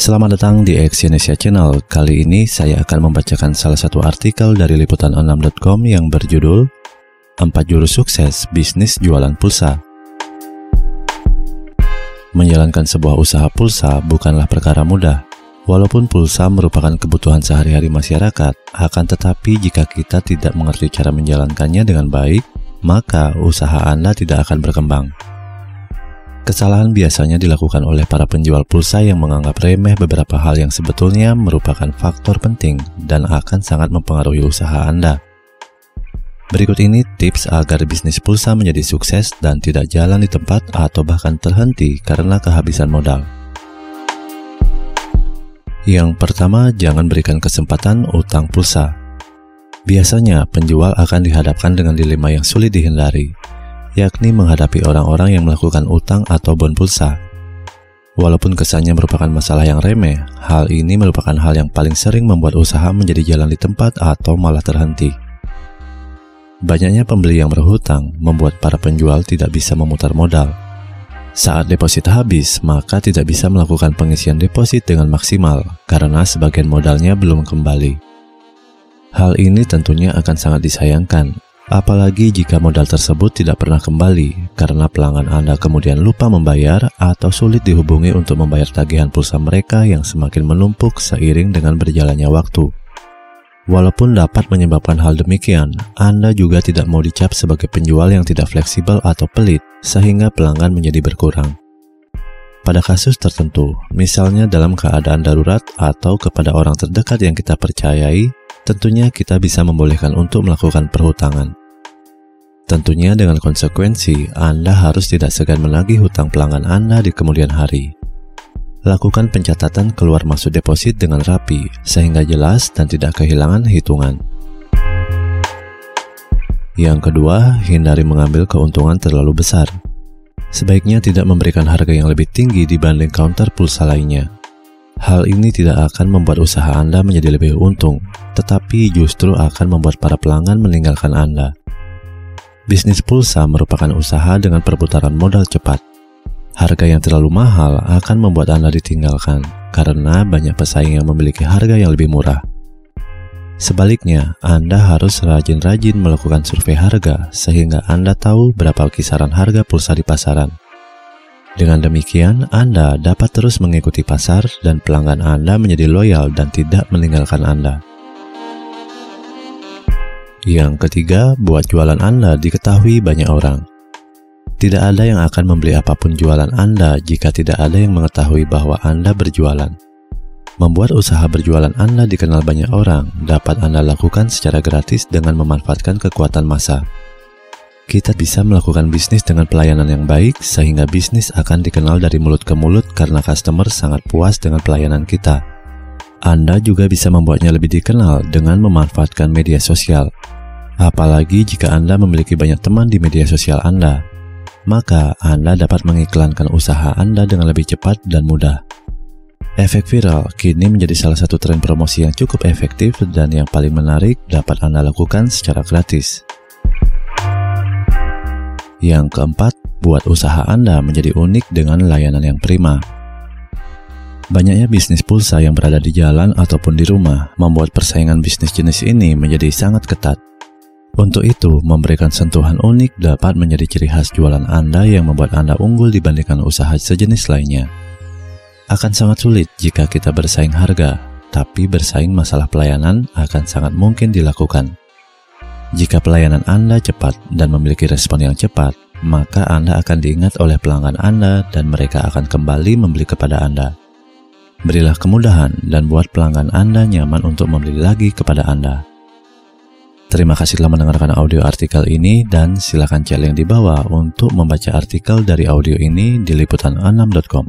Selamat datang di Exyonesia Channel. Kali ini saya akan membacakan salah satu artikel dari liputan6.com yang berjudul 4 jurus sukses bisnis jualan pulsa. Menjalankan sebuah usaha pulsa bukanlah perkara mudah. Walaupun pulsa merupakan kebutuhan sehari-hari masyarakat, akan tetapi jika kita tidak mengerti cara menjalankannya dengan baik, maka usaha Anda tidak akan berkembang. Kesalahan biasanya dilakukan oleh para penjual pulsa yang menganggap remeh beberapa hal yang sebetulnya merupakan faktor penting dan akan sangat mempengaruhi usaha Anda. Berikut ini tips agar bisnis pulsa menjadi sukses dan tidak jalan di tempat atau bahkan terhenti karena kehabisan modal. Yang pertama, jangan berikan kesempatan utang pulsa. Biasanya, penjual akan dihadapkan dengan dilema yang sulit dihindari, yakni menghadapi orang-orang yang melakukan utang atau bon pulsa. Walaupun kesannya merupakan masalah yang remeh, hal ini merupakan hal yang paling sering membuat usaha menjadi jalan di tempat atau malah terhenti. Banyaknya pembeli yang berhutang membuat para penjual tidak bisa memutar modal. Saat deposit habis, maka tidak bisa melakukan pengisian deposit dengan maksimal karena sebagian modalnya belum kembali. Hal ini tentunya akan sangat disayangkan Apalagi jika modal tersebut tidak pernah kembali karena pelanggan Anda kemudian lupa membayar atau sulit dihubungi untuk membayar tagihan pulsa mereka yang semakin menumpuk seiring dengan berjalannya waktu. Walaupun dapat menyebabkan hal demikian, Anda juga tidak mau dicap sebagai penjual yang tidak fleksibel atau pelit, sehingga pelanggan menjadi berkurang. Pada kasus tertentu, misalnya dalam keadaan darurat atau kepada orang terdekat yang kita percayai, tentunya kita bisa membolehkan untuk melakukan perhutangan. Tentunya dengan konsekuensi, Anda harus tidak segan menagih hutang pelanggan Anda di kemudian hari. Lakukan pencatatan keluar masuk deposit dengan rapi, sehingga jelas dan tidak kehilangan hitungan. Yang kedua, hindari mengambil keuntungan terlalu besar. Sebaiknya tidak memberikan harga yang lebih tinggi dibanding counter pulsa lainnya. Hal ini tidak akan membuat usaha Anda menjadi lebih untung, tetapi justru akan membuat para pelanggan meninggalkan Anda. Bisnis pulsa merupakan usaha dengan perputaran modal cepat. Harga yang terlalu mahal akan membuat Anda ditinggalkan karena banyak pesaing yang memiliki harga yang lebih murah. Sebaliknya, Anda harus rajin-rajin melakukan survei harga sehingga Anda tahu berapa kisaran harga pulsa di pasaran. Dengan demikian, Anda dapat terus mengikuti pasar dan pelanggan Anda menjadi loyal dan tidak meninggalkan Anda. Yang ketiga, buat jualan Anda diketahui banyak orang. Tidak ada yang akan membeli apa pun jualan Anda jika tidak ada yang mengetahui bahwa Anda berjualan. Membuat usaha berjualan Anda dikenal banyak orang dapat Anda lakukan secara gratis dengan memanfaatkan kekuatan massa. Kita bisa melakukan bisnis dengan pelayanan yang baik sehingga bisnis akan dikenal dari mulut ke mulut karena customer sangat puas dengan pelayanan kita. Anda juga bisa membuatnya lebih dikenal dengan memanfaatkan media sosial. Apalagi jika Anda memiliki banyak teman di media sosial Anda, maka Anda dapat mengiklankan usaha Anda dengan lebih cepat dan mudah. Efek viral kini menjadi salah satu tren promosi yang cukup efektif dan yang paling menarik dapat Anda lakukan secara gratis. Yang keempat, buat usaha Anda menjadi unik dengan layanan yang prima. Banyaknya bisnis pulsa yang berada di jalan ataupun di rumah membuat persaingan bisnis jenis ini menjadi sangat ketat. Untuk itu, memberikan sentuhan unik dapat menjadi ciri khas jualan Anda yang membuat Anda unggul dibandingkan usaha sejenis lainnya. Akan sangat sulit jika kita bersaing harga, tapi bersaing masalah pelayanan akan sangat mungkin dilakukan. Jika pelayanan Anda cepat dan memiliki respon yang cepat, maka Anda akan diingat oleh pelanggan Anda dan mereka akan kembali membeli kepada Anda. Berilah kemudahan dan buat pelanggan Anda nyaman untuk membeli lagi kepada Anda. Terima kasih telah mendengarkan audio artikel ini dan silakan cek link di bawah untuk membaca artikel dari audio ini di liputan6.com.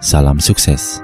Salam sukses.